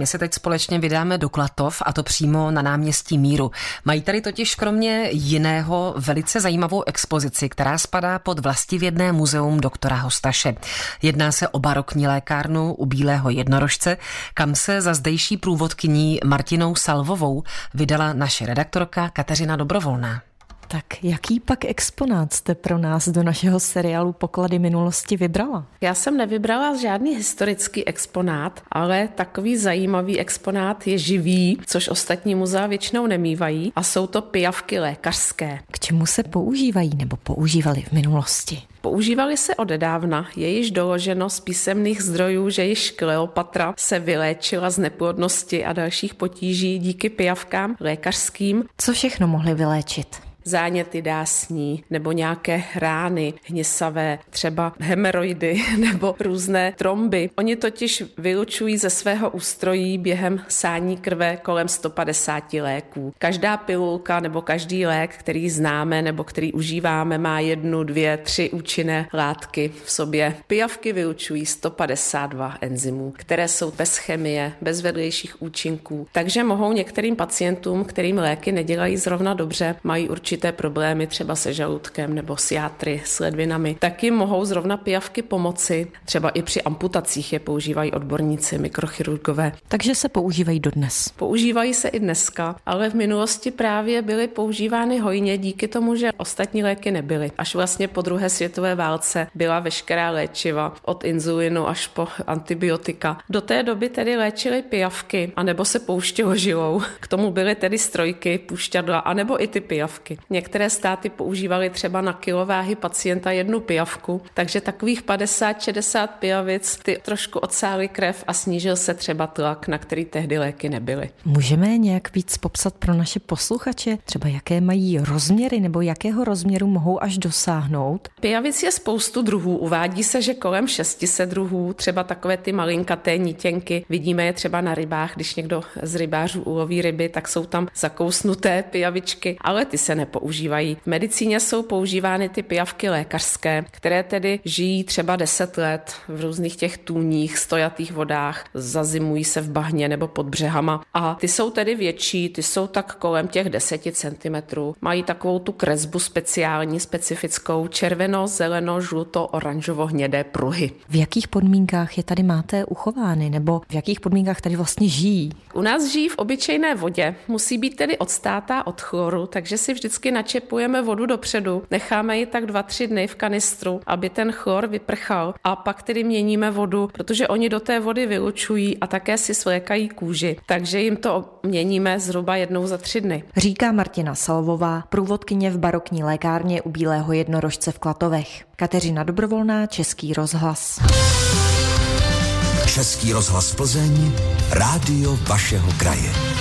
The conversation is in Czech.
My se teď společně vydáme do Klatov a to přímo na náměstí Míru. Mají tady totiž kromě jiného velice zajímavou expozici, která spadá pod vlastivědné muzeum doktora Hostaše. Jedná se o barokní lékárnu u Bílého jednorožce, kam se za zdejší průvodkyní Martinou Salvovou vydala naše redaktorka Kateřina Dobrovolná. Tak jaký pak exponát jste pro nás do našeho seriálu Poklady minulosti vybrala? Já jsem nevybrala žádný historický exponát, ale takový zajímavý exponát je živý, což ostatní muzea většinou nemývají a jsou to pijavky lékařské. K čemu se používají nebo používali v minulosti? Používali se odedávna. Je již doloženo z písemných zdrojů, že již Kleopatra se vyléčila z neplodnosti a dalších potíží díky pijavkám lékařským. Co všechno mohli vyléčit? Záněty dásní nebo nějaké rány hnisavé, třeba hemeroidy nebo různé tromby. Oni totiž vylučují ze svého ústrojí během sání krve kolem 150 léků. Každá pilulka nebo každý lék, který známe nebo který užíváme, má jednu, dvě, tři účinné látky v sobě. Pijavky vylučují 152 enzymů, které jsou bez chemie, bez vedlejších účinků, takže mohou některým pacientům, kterým léky nedělají zrovna dobře, mají určitě určité problémy třeba se žaludkem nebo s játry, s ledvinami, taky mohou zrovna pijavky pomoci. Třeba i při amputacích je používají odborníci, mikrochirurgové. Takže se používají dodnes. Používají se i dneska, ale v minulosti právě byly používány hojně díky tomu, že ostatní léky nebyly. Až vlastně po druhé světové válce byla veškerá léčiva od inzulinu až po antibiotika. Do té doby tedy léčily pijavky, anebo se pouštělo žilou. K tomu byly tedy strojky, pušťadla, anebo i ty pijavky. Některé státy používaly třeba na kilováhy pacienta jednu pijavku, takže takových 50-60 pijavic ty trošku odsály krev a snížil se třeba tlak, na který tehdy léky nebyly. Můžeme nějak víc popsat pro naše posluchače, třeba jaké mají rozměry nebo jakého rozměru mohou až dosáhnout? Pijavic je spoustu druhů. Uvádí se, že kolem 600 druhů, třeba takové ty malinkaté nítěnky. Vidíme je třeba na rybách, když někdo z rybářů uloví ryby, tak jsou tam zakousnuté pijavičky, ale ty se nepoužívají používají. V medicíně jsou používány ty pijavky lékařské, které tedy žijí třeba 10 let v různých těch tůních, stojatých vodách, zazimují se v bahně nebo pod břehama a ty jsou tedy větší, ty jsou tak kolem těch 10 cm. Mají takovou tu kresbu speciální, specifickou, červeno, zeleno, žluto, oranžovo, hnědé pruhy. V jakých podmínkách je tady máte uchovány nebo v jakých podmínkách tady vlastně žijí? U nás žijí v obyčejné vodě, musí být tedy odstátá od chloru, takže si vždycky vždycky načepujeme vodu dopředu, necháme ji tak dva, tři dny v kanistru, aby ten chlor vyprchal a pak tedy měníme vodu, protože oni do té vody vylučují a také si svlékají kůži, takže jim to měníme zhruba jednou za tři dny. Říká Martina Salvová, průvodkyně v barokní lékárně u Bílého jednorožce v Klatovech. Kateřina Dobrovolná, Český rozhlas. Český rozhlas Plzeň, rádio vašeho kraje.